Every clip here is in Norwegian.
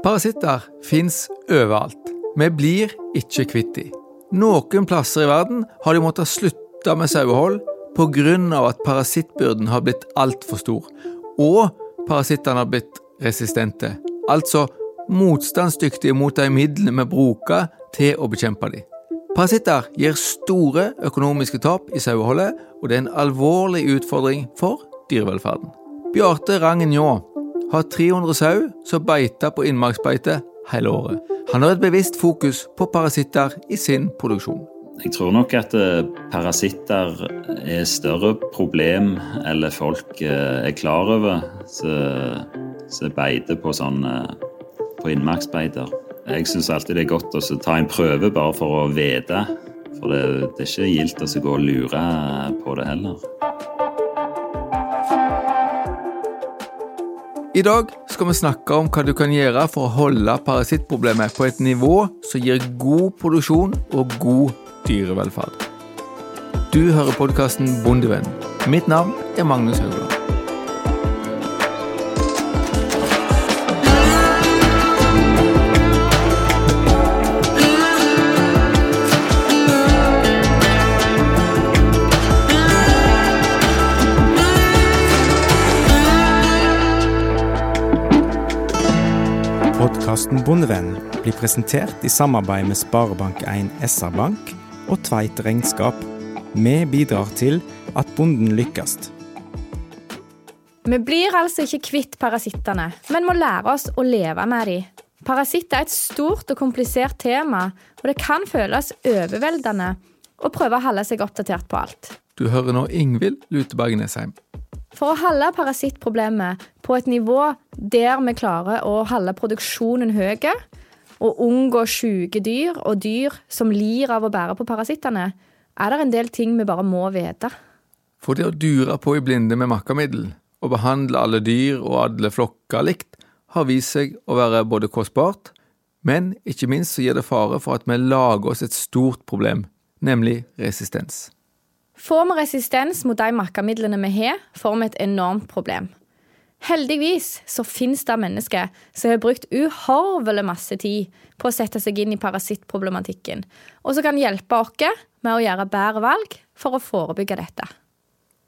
Parasitter fins overalt. Vi blir ikke kvitt dem. Noen plasser i verden har de måttet slutte med sauehold pga. at parasittbyrden har blitt altfor stor, og parasittene har blitt resistente, altså motstandsdyktige mot de midlene vi bruker til å bekjempe dem. Parasitter gir store økonomiske tap i saueholdet, og det er en alvorlig utfordring for dyrevelferden. Bjarte Rangen Njå har 300 sau som beiter på innmarksbeite hele året. Han har et bevisst fokus på parasitter i sin produksjon. Jeg tror nok at eh, parasitter er større problem eller folk eh, er klar over, som beiter på, sånn, på innmarksbeiter. Jeg syns alltid det er godt å ta en prøve bare for å vite. For det, det er ikke gildt å gå og lure på det heller. I dag skal vi snakke om hva du kan gjøre for å holde parasittproblemet på et nivå som gir god produksjon og god dyrevelferd. Du hører podkasten Bondevenn. Mitt navn er Magnus Haugland. Podkasten Bondevenn blir presentert i samarbeid med Sparebank1 SR-Bank og Tveit Regnskap. Vi bidrar til at bonden lykkes. Vi blir altså ikke kvitt parasittene, men må lære oss å leve med dem. Parasitter er et stort og komplisert tema, og det kan føles overveldende å prøve å holde seg oppdatert på alt. Du hører nå Ingvild Luteberg Nesheim. For å holde parasittproblemet på et nivå der vi klarer å holde produksjonen høy, og unngå syke dyr og dyr som lir av å bære på parasittene, er det en del ting vi bare må vite. For det å dure på i blinde med makkamiddel og behandle alle dyr og alle flokker likt, har vist seg å være både kostbart, men ikke minst så gir det fare for at vi lager oss et stort problem, nemlig resistens. Får vi resistens mot de makkamidlene vi har, får vi et enormt problem. Heldigvis så finnes det mennesker som har brukt uhorvelig masse tid på å sette seg inn i parasittproblematikken, og som kan hjelpe oss med å gjøre bedre valg for å forebygge dette.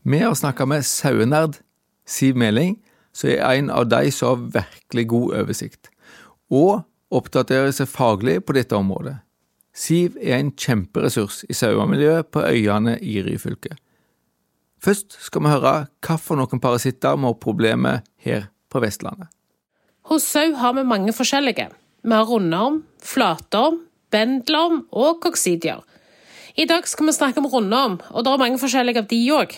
Vi har snakka med sauenerd Siv Meling, som er en av de som har virkelig god oversikt, og oppdaterer seg faglig på dette området. Siv er en kjemperessurs i sauemiljøet på øyene i Ryfylke. Først skal vi høre hvilke parasitter vi har problemer her på Vestlandet. Hos sau har vi mange forskjellige. Vi har rundorm, flatorm, bendelorm og koksidier. I dag skal vi snakke om rundorm, og det er mange forskjellige av de òg.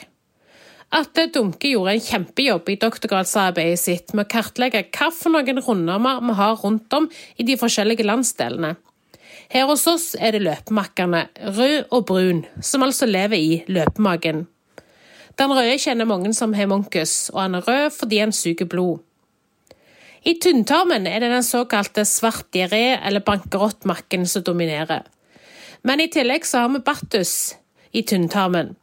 Atle Dunke gjorde en kjempejobb i doktorgradsarbeidet sitt med å kartlegge hvilke rundormer vi har rundt om i de forskjellige landsdelene. Her hos oss er det løpemakkerne, rød og brun, som altså lever i løpemagen. Den røde kjenner mange som hemonkus, og han er rød fordi han suger blod. I tynntarmen er det den såkalte svart diaré eller bankerottmakken som dominerer. Men i tillegg så har vi battus i tynntarmen.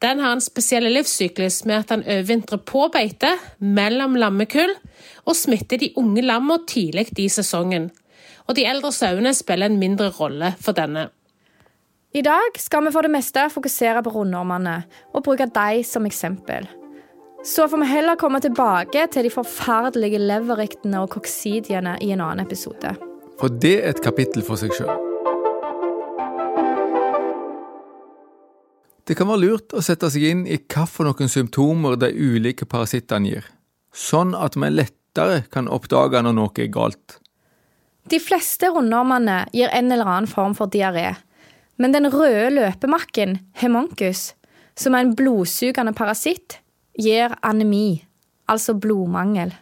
Den har en spesiell livssyklus med at den overvintrer på beite mellom lammekull og smitter de unge lammene tidlig i sesongen og de eldre sauene spiller en mindre rolle for denne. I dag skal vi for det meste fokusere på rundormene og bruke dem som eksempel. Så får vi heller komme tilbake til de forferdelige leverriktene og koksidiene i en annen episode. For det er et kapittel for seg sjøl. Det kan være lurt å sette seg inn i hvilke symptomer de ulike parasittene gir, sånn at vi lettere kan oppdage når noe er galt. De fleste rundormene gir en eller annen form for diaré. Men den røde løpemakken, hemonkus, som er en blodsugende parasitt, gir anemi, altså blodmangel.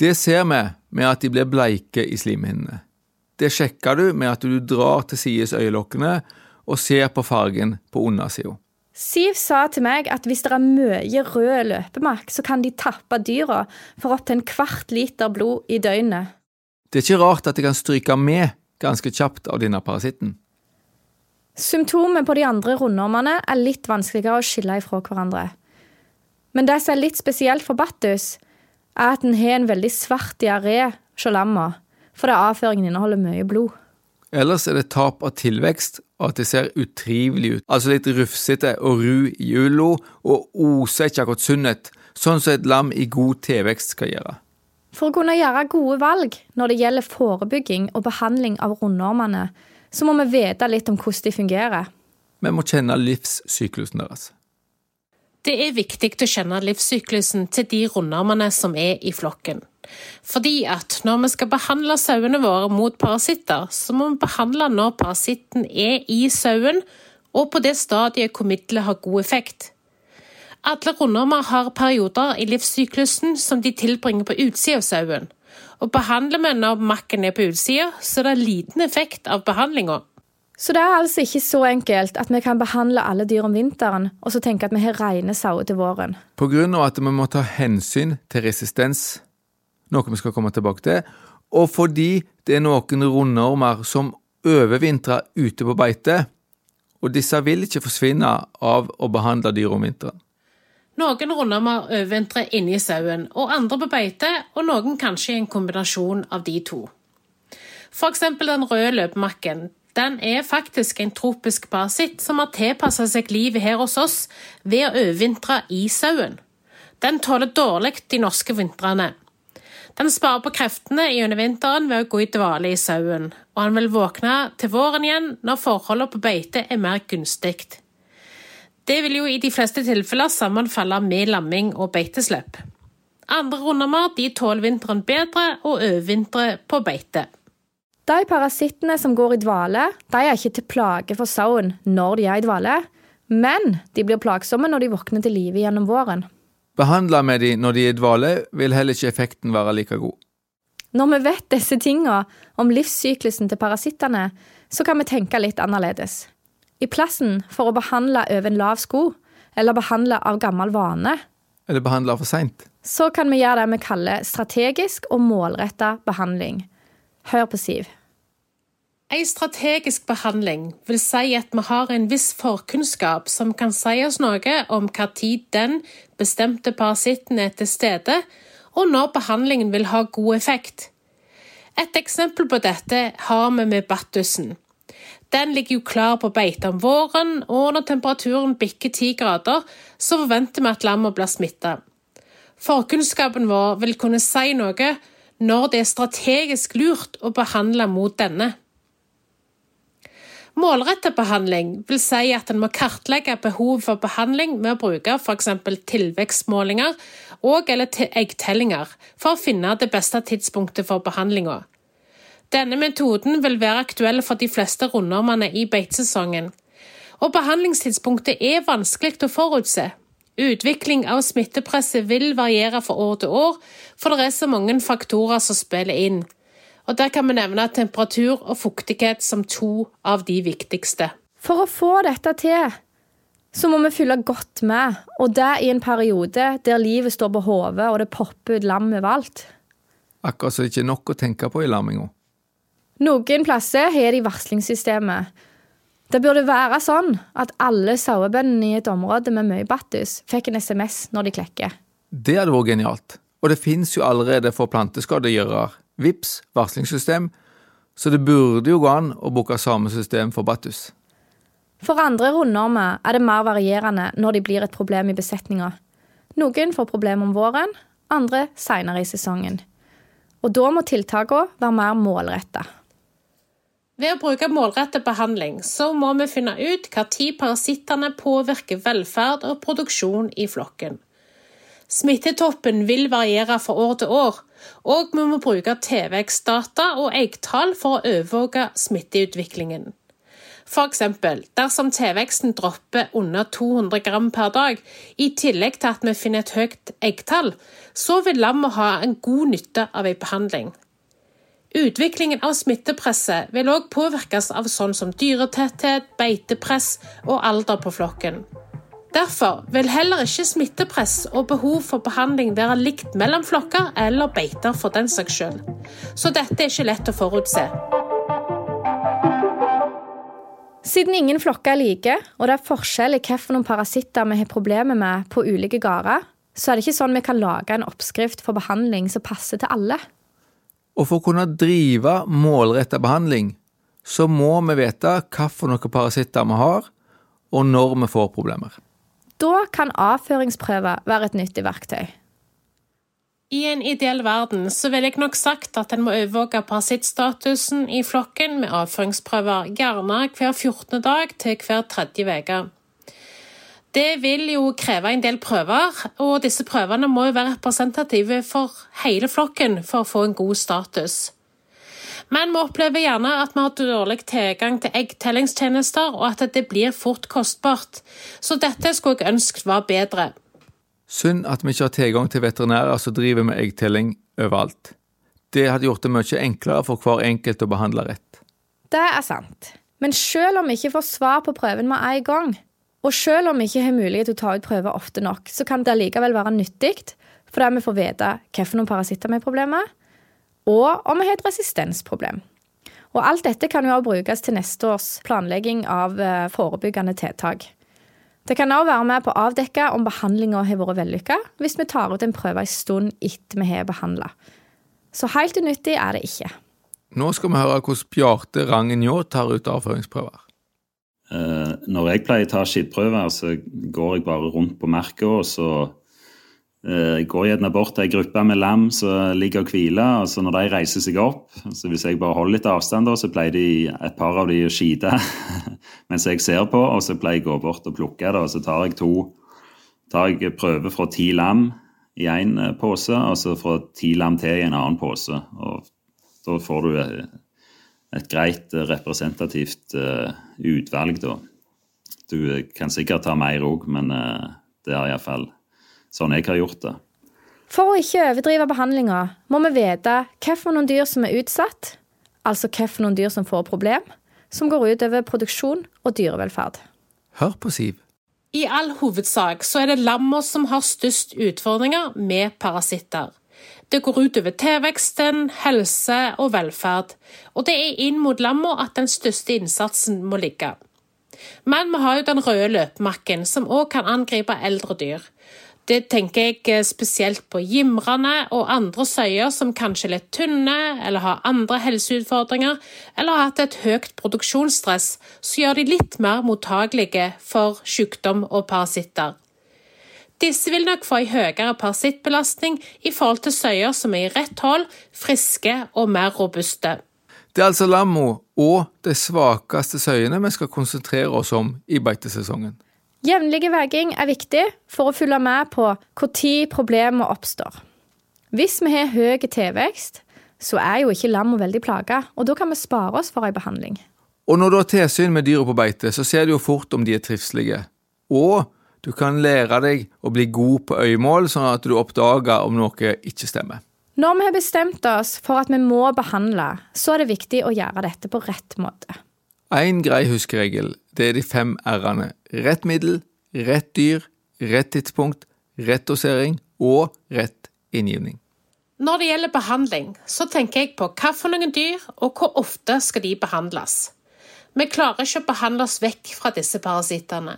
Det ser vi med at de blir bleike i slimhinnene. Det sjekker du med at du drar til sides øyelokkene og ser på fargen på undersida. Siv sa til meg at hvis det er mye rød løpemakk, så kan de tappe dyra for opptil en kvart liter blod i døgnet. Det er ikke rart at det kan stryke med ganske kjapt av denne parasitten. Symptomet på de andre rundormene er litt vanskeligere å skille ifra hverandre. Men det som er litt spesielt for Battus, er at den har en veldig svart diaré hos lamma, fordi avføringen inneholder mye blod. Ellers er det tap av tilvekst, og at det ser utrivelig ut, altså litt rufsete og ru i ulo, og oser ikke akkurat sunnhet, sånn som et lam i god tilvekst skal gjøre. For å kunne gjøre gode valg når det gjelder forebygging og behandling av rundormene, så må vi vite litt om hvordan de fungerer. Vi må kjenne livssyklusen deres. Det er viktig å kjenne livssyklusen til de rundormene som er i flokken. Fordi at når vi skal behandle sauene våre mot parasitter, så må vi behandle når parasitten er i sauen, og på det stadiet hvor middelet har god effekt. Alle rundormer har perioder i livssyklusen som de tilbringer på utsida av sauen. Og behandler vi når makken er på utsida, så det er liten effekt av behandlinga. Så det er altså ikke så enkelt at vi kan behandle alle dyr om vinteren, og så tenke at vi har rene sauer til våren. På grunn av at vi må ta hensyn til resistens, noe vi skal komme tilbake til, og fordi det er noen rundormer som overvintrer ute på beite, og disse vil ikke forsvinne av å behandle dyr om vinteren. Noen rundormer overvintrer inni sauen, og andre på beite, og noen kanskje i en kombinasjon av de to. Eksempel den røde løpemakken. Den er faktisk en tropisk parasitt som har tilpassa seg livet her hos oss ved å overvintre i sauen. Den tåler dårlig de norske vintrene. Den sparer på kreftene gjennom vinteren ved å gå i dvale i sauen, og han vil våkne til våren igjen når forholdene på beite er mer gunstig. Det vil jo i de fleste tilfeller sammenfalle med lamming og beiteslipp. Andre rundammer de tåler vinteren bedre og overvintrer på beite. De parasittene som går i dvale, de er ikke til plage for sauen når de er i dvale, men de blir plagsomme når de våkner til live gjennom våren. Behandla med de når de er i dvale, vil heller ikke effekten være like god. Når vi vet disse tinga om livssyklusen til parasittene, så kan vi tenke litt annerledes. I plassen for å behandle over en lav sko, eller behandle av gammel vane, Eller behandle for seint. så kan vi gjøre det vi kaller strategisk og målretta behandling. Hør på Siv. En strategisk behandling vil si at vi har en viss forkunnskap som kan si oss noe om hva tid den bestemte parasitten er til stede, og når behandlingen vil ha god effekt. Et eksempel på dette har vi med battusen. Den ligger jo klar på beite om våren, og når temperaturen bikker ti grader, så forventer vi at lammet blir smitta. Forkunnskapen vår vil kunne si noe når det er strategisk lurt å behandle mot denne. Målrettet behandling vil si at en må kartlegge behovet for behandling med å bruke f.eks. tilvekstmålinger og eller eggtellinger for å finne det beste tidspunktet for behandlinga. Denne metoden vil være aktuell for de fleste rundormene i beitesesongen. Og behandlingstidspunktet er vanskelig å forutse. Utvikling av smittepresset vil variere fra år til år, for det er så mange faktorer som spiller inn. Og Der kan vi nevne temperatur og fuktighet som to av de viktigste. For å få dette til, så må vi følge godt med, og det i en periode der livet står på hodet og det popper ut lam overalt. Akkurat så det ikke er nok å tenke på i lamminga. Noen plasser har de varslingssystemet. Det burde være sånn at alle sauebøndene i et område med mye battus fikk en SMS når de klekker. Det hadde vært genialt. Og det finnes jo allerede for planteskadegjørere. VIPS, varslingssystem, så det burde jo gå an å bruke samme system for battus. For andre rundormer er det mer varierende når de blir et problem i besetninga. Noen får problem om våren, andre seinere i sesongen. Og da må tiltakene være mer målretta. Ved å bruke målrettet behandling så må vi finne ut hva tid parasittene påvirker velferd og produksjon i flokken. Smittetoppen vil variere fra år til år, og vi må bruke tilvekstdata og eggtall for å overvåke smitteutviklingen. Eksempel, dersom tilveksten dropper under 200 gram per dag, i tillegg til at vi finner et høyt eggtall, så vil lammet ha en god nytte av en behandling. Utviklingen av smittepresset vil òg påvirkes av sånn som dyretetthet, beitepress og alder på flokken. Derfor vil heller ikke smittepress og behov for behandling være likt mellom flokker eller beiter for den saks skyld. Så dette er ikke lett å forutse. Siden ingen flokker er like, og det er forskjell i hvilke parasitter vi har problemer med på ulike gårder, så er det ikke sånn vi kan lage en oppskrift for behandling som passer til alle. Og for å kunne drive målretta behandling, så må vi vite hvilke parasitter vi har, og når vi får problemer. Da kan avføringsprøver være et nyttig verktøy. I en ideell verden så ville jeg nok sagt at en må overvåke parasittstatusen i flokken med avføringsprøver, gjerne hver 14. dag til hver tredje uke. Det vil jo kreve en del prøver, og disse prøvene må jo være representative for hele flokken for å få en god status. Men vi opplever gjerne at vi har dårlig tilgang til eggtellingstjenester, og at det blir fort kostbart. Så dette skulle jeg ønsket var bedre. Synd at vi ikke har tilgang til veterinærer som driver med eggtelling overalt. Det hadde gjort det mye enklere for hver enkelt å behandle rett. Det er sant. Men selv om vi ikke får svar på prøven med en gang, og selv om vi ikke har mulighet til å ta ut prøver ofte nok, så kan det likevel være nyttig, fordi vi får vite hvilke parasitter vi har problemer med, og om vi har et resistensproblem. Og alt dette kan jo også brukes til neste års planlegging av eh, forebyggende tiltak. Det kan også være med på å avdekke om behandlinga har vært vellykka, hvis vi tar ut en prøve en stund etter vi har behandla. Så helt unyttig er det ikke. Nå skal vi høre hvordan Bjarte Rangen Njå tar ut avføringsprøver. Eh, når jeg pleier å ta skittprøver, så går jeg bare rundt på merket, og så eh, jeg går gjerne bort til ei gruppe med lam som ligger og hviler. og så Når de reiser seg opp, så hvis jeg bare holder litt avstand, da, så pleier de, et par av de å skite mens jeg ser på. Og så pleier jeg å gå bort og plukke det, og så tar jeg to tar jeg prøver fra ti lam i én eh, pose, og så fra ti lam til i en annen pose. og Da får du et greit eh, representativt uh, utvalg, da. Du kan sikkert ta mer òg, men uh, det er iallfall sånn jeg har gjort det. For å ikke overdrive behandlinga, må vi vite hvilke dyr som er utsatt, altså hvilke dyr som får problem, som går ut over produksjon og dyrevelferd. Hør på Siv. I all hovedsak så er det lammer som har størst utfordringer med parasitter. Det går ut over tilveksten, helse og velferd, og det er inn mot lamma at den største innsatsen må ligge. Men vi har jo den røde løpemakken, som òg kan angripe eldre dyr. Det tenker jeg eh, spesielt på gimrene og andre søyer som kanskje er litt tynne, eller har andre helseutfordringer, eller har hatt et høyt produksjonsstress som gjør de litt mer mottagelige for sykdom og parasitter. Disse vil nok få en høyere parasittbelastning i forhold til søyer som er i rett hold, friske og mer robuste. Det er altså lammo og de svakeste søyene vi skal konsentrere oss om i beitesesongen. Jevnlig vegging er viktig for å følge med på når problemer oppstår. Hvis vi har høy tilvekst, så er jo ikke lammo veldig plaga, og da kan vi spare oss for en behandling. Og når du har tilsyn med dyra på beite, så ser du jo fort om de er trivelige. Og du kan lære deg å bli god på øyemål, sånn at du oppdager om noe ikke stemmer. Når vi har bestemt oss for at vi må behandle, så er det viktig å gjøre dette på rett måte. En grei huskeregel, det er de fem r-ene. Rett middel, rett dyr, rett tidspunkt, rett dosering og rett inngivning. Når det gjelder behandling, så tenker jeg på hva for noen dyr, og hvor ofte skal de behandles. Vi klarer ikke å behandle oss vekk fra disse parasittene.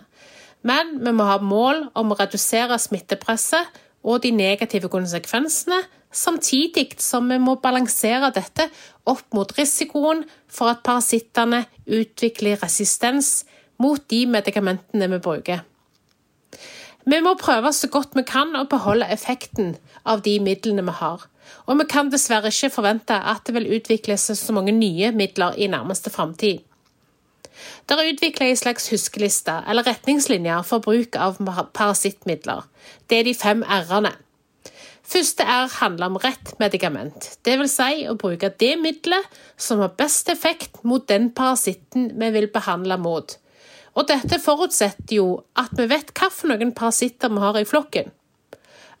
Men vi må ha mål om å redusere smittepresset og de negative konsekvensene, samtidig som vi må balansere dette opp mot risikoen for at parasittene utvikler resistens mot de medikamentene vi bruker. Vi må prøve så godt vi kan å beholde effekten av de midlene vi har, og vi kan dessverre ikke forvente at det vil utvikles så mange nye midler i nærmeste framtid. Det er utvikla en slags huskeliste, eller retningslinjer, for bruk av parasittmidler. Det er de fem r-ene. Første R handler om rett medikament, dvs. Si å bruke det middelet som har best effekt mot den parasitten vi vil behandle mot. Og dette forutsetter jo at vi vet hvilke parasitter vi har i flokken.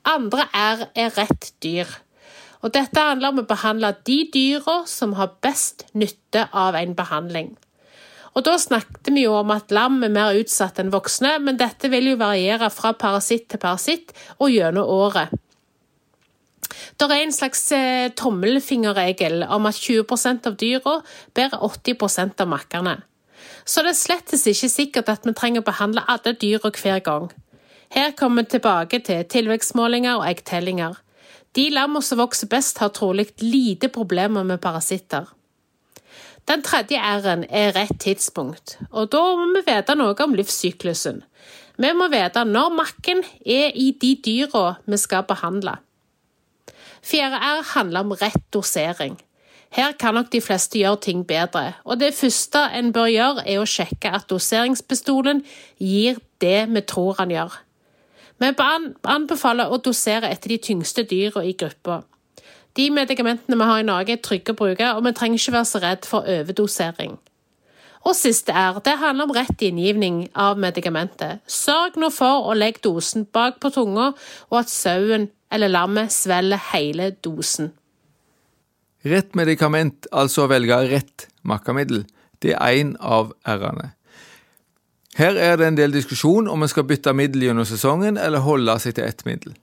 Andre R er rett dyr. Og dette handler om å behandle de dyra som har best nytte av en behandling. Og Da snakket vi jo om at lam er mer utsatt enn voksne, men dette vil jo variere fra parasitt til parasitt og gjennom året. Det er en slags eh, tommelfingerregel om at 20% av dyra bærer 80% av makkerne. Så det er slettes ikke sikkert at vi trenger å behandle alle dyra hver gang. Her kommer vi tilbake til tilvekstmålinger og eggtellinger. De lammene som vokser best, har trolig lite problemer med parasitter. Den tredje R-en er rett tidspunkt, og da må vi vite noe om livssyklusen. Vi må vite når makken er i de dyra vi skal behandle. Fjerde R handler om rett dosering. Her kan nok de fleste gjøre ting bedre, og det første en bør gjøre, er å sjekke at doseringspistolen gir det vi tror han gjør. Vi anbefaler å dosere etter de tyngste dyra i gruppa. De medikamentene vi har i Norge, er trygge å bruke, og vi trenger ikke være så redd for overdosering. Og siste er, det handler om rett inngivning av medikamentet. Sørg nå for å legge dosen bak på tunga, og at sauen eller lammet svelger hele dosen. Rett medikament, altså å velge rett makkamiddel, det er én av r-ene. Her er det en del diskusjon om en skal bytte middel gjennom sesongen eller holde seg til ett middel.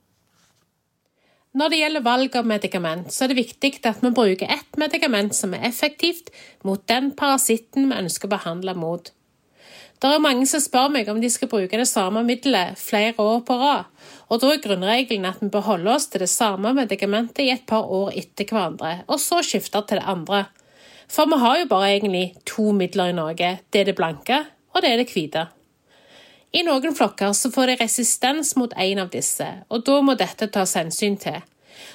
Når det gjelder valg av medikament, så er det viktig at vi bruker ett medikament som er effektivt mot den parasitten vi ønsker å behandle mot. Det er mange som spør meg om de skal bruke det samme middelet flere år på rad, og da er grunnregelen at vi bør holde oss til det samme medikamentet i et par år etter hverandre, og så skifte til det andre. For vi har jo bare egentlig to midler i Norge. Det er det blanke, og det er det hvite. I noen flokker så får de resistens mot en av disse, og da må dette tas hensyn til.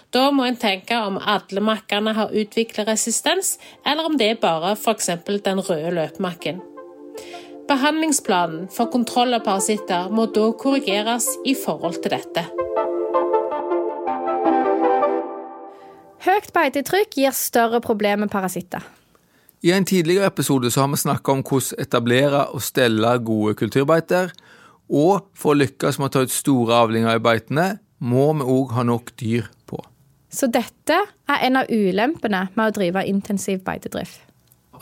Da må en tenke om alle makkene har utviklet resistens, eller om det er bare f.eks. den røde løpemakken. Behandlingsplanen for kontroll av parasitter må da korrigeres i forhold til dette. Høyt beitetrykk gir større problemer med parasitter. I en tidligere episode så har vi snakka om hvordan etablere og stelle gode kulturbeiter, og for å lykkes med å ta ut store avlinger i beitene, må vi òg ha nok dyr på. Så dette er en av ulempene med å drive intensiv beitedrift.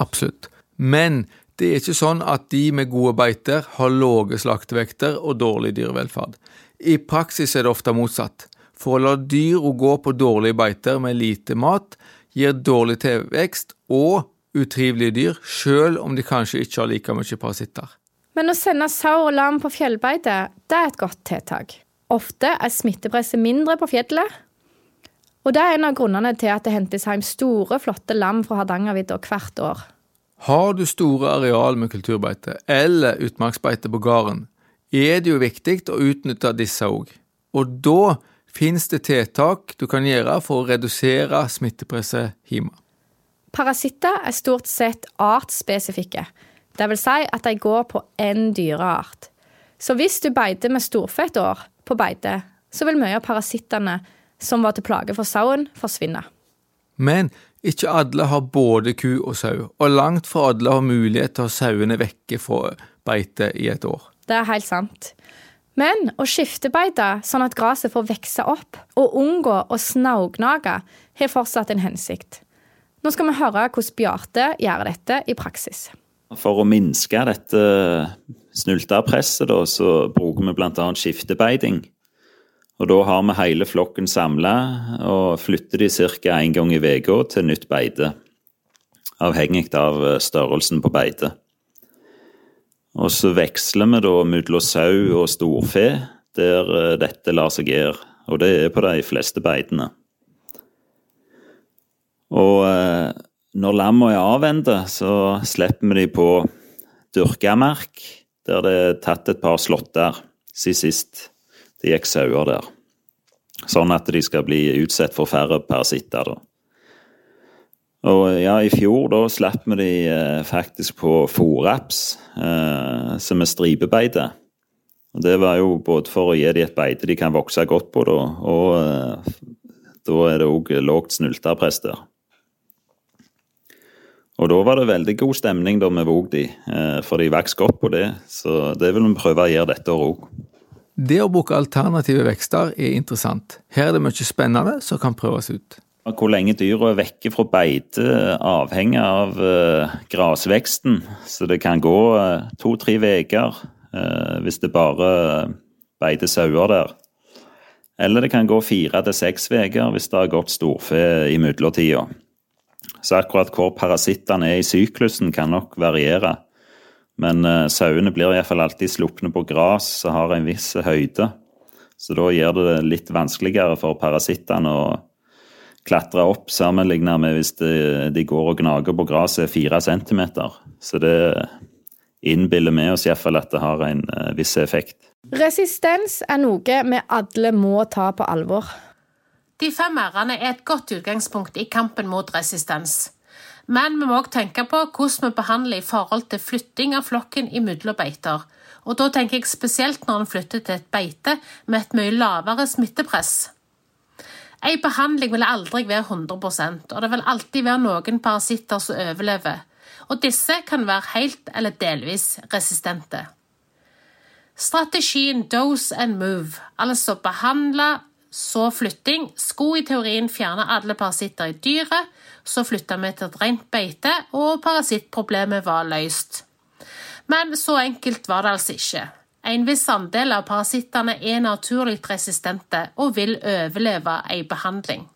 Absolutt. Men det er ikke sånn at de med gode beiter har lave slaktevekter og dårlig dyrevelferd. I praksis er det ofte motsatt. For å la dyr gå på dårlige beiter med lite mat gir dårlig tilvekst og utrivelige dyr, selv om de kanskje ikke har like mye parasitter. Men å sende sau og lam på fjellbeite, det er et godt tiltak. Ofte er smittepresset mindre på fjellet. Og det er en av grunnene til at det hentes hjem store, flotte lam fra Hardangervidda hvert år. Har du store areal med kulturbeite eller utmarksbeite på gården, er det jo viktig å utnytte disse òg. Og da finnes det tiltak du kan gjøre for å redusere smittepresset hjemme. Parasitter er stort sett artsspesifikke. Det vil si at de går på én dyreart. Så hvis du beiter med storfett år på beite, så vil mye av parasittene som var til plage for sauen, forsvinne. Men ikke alle har både ku og sau, og langt fra alle har mulighet til å ha sauene vekke fra beite i et år. Det er helt sant. Men å skiftebeite sånn at gresset får vokse opp, og unngå å snaugnage, har fortsatt en hensikt. Nå skal vi høre hvordan Bjarte gjør dette i praksis. For å minske dette snulterpresset, da, så bruker vi bl.a. skiftebeiting. Og da har vi hele flokken samla og flytter de ca. én gang i uka til nytt beite. Avhengig av størrelsen på beitet. Og så veksler vi da mellom sau og storfe der eh, dette lar seg gjøre. Og det er på de fleste beitene. Og eh, når lamma er avvente, så slipper vi de på dyrka der det er tatt et par slåtter siden sist det gikk sauer der. Sånn at de skal bli utsatt for færre parasitter. da. Og ja, i fjor da slapp vi de eh, faktisk på fòrraps, eh, som er stripebeite. Og Det var jo både for å gi de et beite de kan vokse godt på, da, og eh, da er det òg lågt snulterpress der. Og da var det veldig god stemning da vi våg de, eh, for de vokste godt på det. Så det vil vi prøve å gjøre dette året òg. Det å bruke alternative vekster er interessant. Her er det mye spennende som kan prøves ut. Hvor lenge dyra er vekke fra beite avhenger av uh, grasveksten. Så det kan gå uh, to-tre uker uh, hvis det bare beiter sauer der. Eller det kan gå fire til seks uker hvis det har gått storfe i mellomtida. Så akkurat hvor parasittene er i syklusen, kan nok variere. Men uh, sauene blir iallfall alltid slupne på gress som har en viss høyde. Så da gjør det det litt vanskeligere for parasittene å klatre opp sammenlignet med hvis de, de går og gnager på gresset fire centimeter. Så det innbiller vi oss iallfall at det har en uh, viss effekt. Resistens er noe vi alle må ta på alvor. De fem r-ene er et godt utgangspunkt i kampen mot resistens. Men vi må òg tenke på hvordan vi behandler i forhold til flytting av flokken imellom beiter. Og da tenker jeg spesielt når en flytter til et beite med et mye lavere smittepress. En behandling vil aldri være 100 og det vil alltid være noen parasitter som overlever. Og disse kan være helt eller delvis resistente. Strategien dose and move, altså behandle, så flytting, skulle i teorien fjerne alle parasitter i dyret, så flytta vi til et rent beite, og parasittproblemet var løst. Men så enkelt var det altså ikke. En viss andel av parasittene er naturlig resistente og vil overleve en behandling.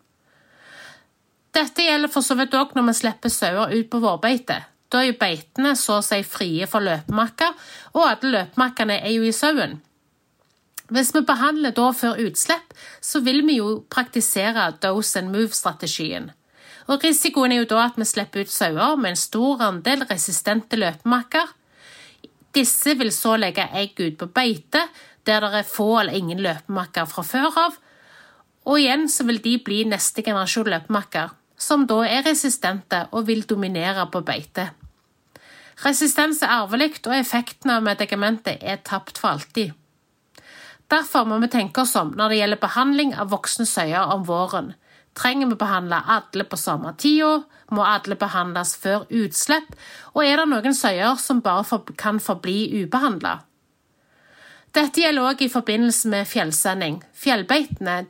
Dette gjelder for så vidt òg når vi slipper sauer ut på vårbeite. Da er beitene så å si frie for løpemakker, og alle løpemakkene er jo i sauen. Hvis vi behandler da før utslipp, så vil vi jo praktisere dose and move-strategien. Og Risikoen er jo da at vi slipper ut sauer med en stor andel resistente løpemakker, disse vil så legge egg ut på beite, der det er få eller ingen løpemakker fra før av. Og igjen så vil de bli neste generasjon løpemakker, som da er resistente og vil dominere på beite. Resistens er arvelig, og effekten av medikamentet er tapt for alltid. Derfor må vi tenke oss om når det gjelder behandling av voksne søyer om våren. Trenger vi behandle alle på samme tida? må alle behandles før utslipp, og er det noen søyer som bare for, kan forbli ubehandla. Dette gjelder òg i forbindelse med fjellsending. Fjellbeitene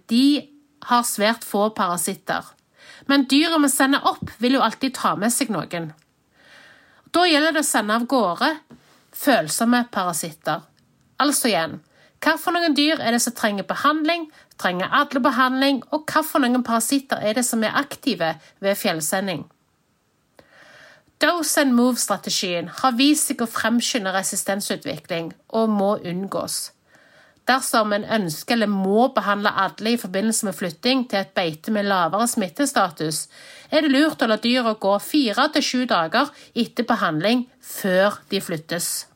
har svært få parasitter. Men dyra vi sender opp, vil jo alltid ta med seg noen. Da gjelder det å sende av gårde følsomme parasitter. Altså igjen, hvilke dyr er det som trenger behandling, trenger alle behandling, og hvilke parasitter er det som er aktive ved fjellsending? Dose and move-strategien har vist seg å fremskynde resistensutvikling og må unngås. Dersom en ønsker eller må behandle alle i forbindelse med flytting til et beite med lavere smittestatus, er det lurt å la dyra gå fire til sju dager etter behandling før de flyttes.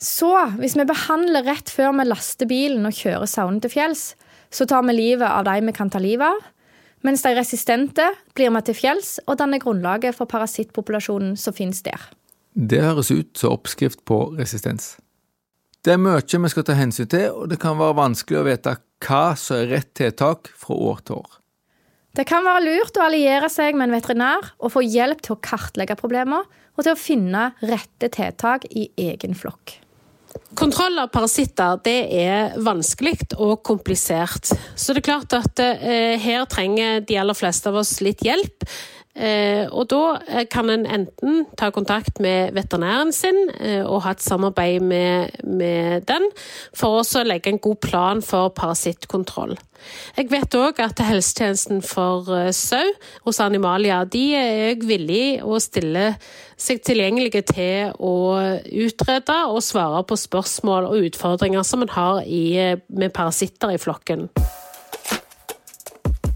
Så hvis vi behandler rett før vi laster bilen og kjører sauene til fjells, så tar vi livet av de vi kan ta livet av. Mens de resistente blir med til fjells og danner grunnlaget for parasittpopulasjonen som finnes der. Det høres ut som oppskrift på resistens. Det er mye vi skal ta hensyn til, og det kan være vanskelig å vite hva som er rett tiltak fra år til år. Det kan være lurt å alliere seg med en veterinær og få hjelp til å kartlegge problemer og til å finne rette tiltak i egen flokk. Kontroll av parasitter det er vanskelig og komplisert. Så det er klart at eh, her trenger de aller fleste av oss litt hjelp. Eh, og da eh, kan en enten ta kontakt med veterinæren sin eh, og ha et samarbeid med, med den, for å legge en god plan for parasittkontroll. Jeg vet òg at helsetjenesten for sau hos Animalia de er villig å stille seg tilgjengelige til å utrede og svare på spørsmål og utfordringer som en har i, med parasitter i flokken.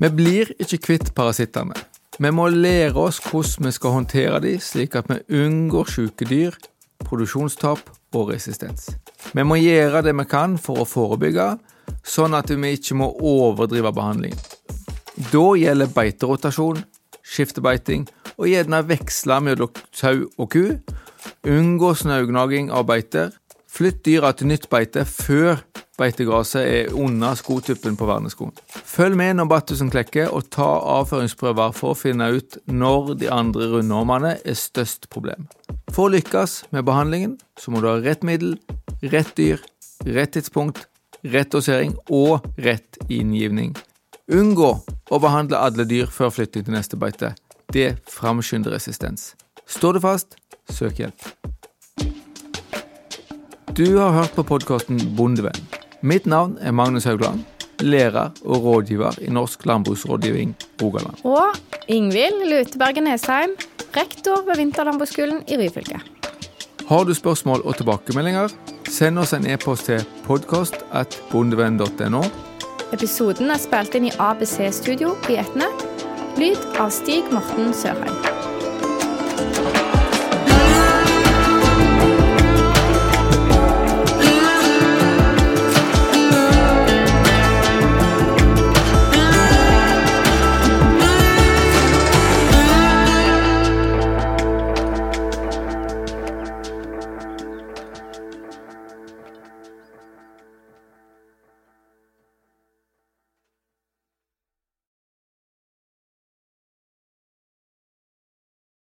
Vi blir ikke kvitt parasittene. Vi må lære oss hvordan vi skal håndtere dem, slik at vi unngår syke dyr, produksjonstap og resistens. Vi må gjøre det vi kan for å forebygge, sånn at vi ikke må overdrive behandlingen. Da gjelder beiterotasjon, skiftebeiting og gjerne veksle mellom sau og ku. Unngå snaugnaging av beiter. Flytt dyra til nytt beite før beitegraset er under skotuppen på verneskoen. Følg med når battusen klekker, og ta avføringsprøver for å finne ut når de andre rundormene er størst problem. For å lykkes med behandlingen, så må du ha rett middel, rett dyr, rett tidspunkt, rett dosering og rett inngivning. Unngå å behandle alle dyr før flytting til neste beite. Det framskynder resistens. Står du fast, søk hjelp. Du har hørt på podkasten Bondevenn. Mitt navn er Magnus Haugland, lærer og rådgiver i Norsk landbruksrådgivning Rogaland. Og Ingvild Lutebergen Nesheim, rektor ved Vinterlandbruksskolen i Ryfylke. Har du spørsmål og tilbakemeldinger, Send oss en e-post til podkast.bondevenn.no. Episoden er spilt inn i ABC Studio i Etne. Lyd av Stig Morten Sørheim.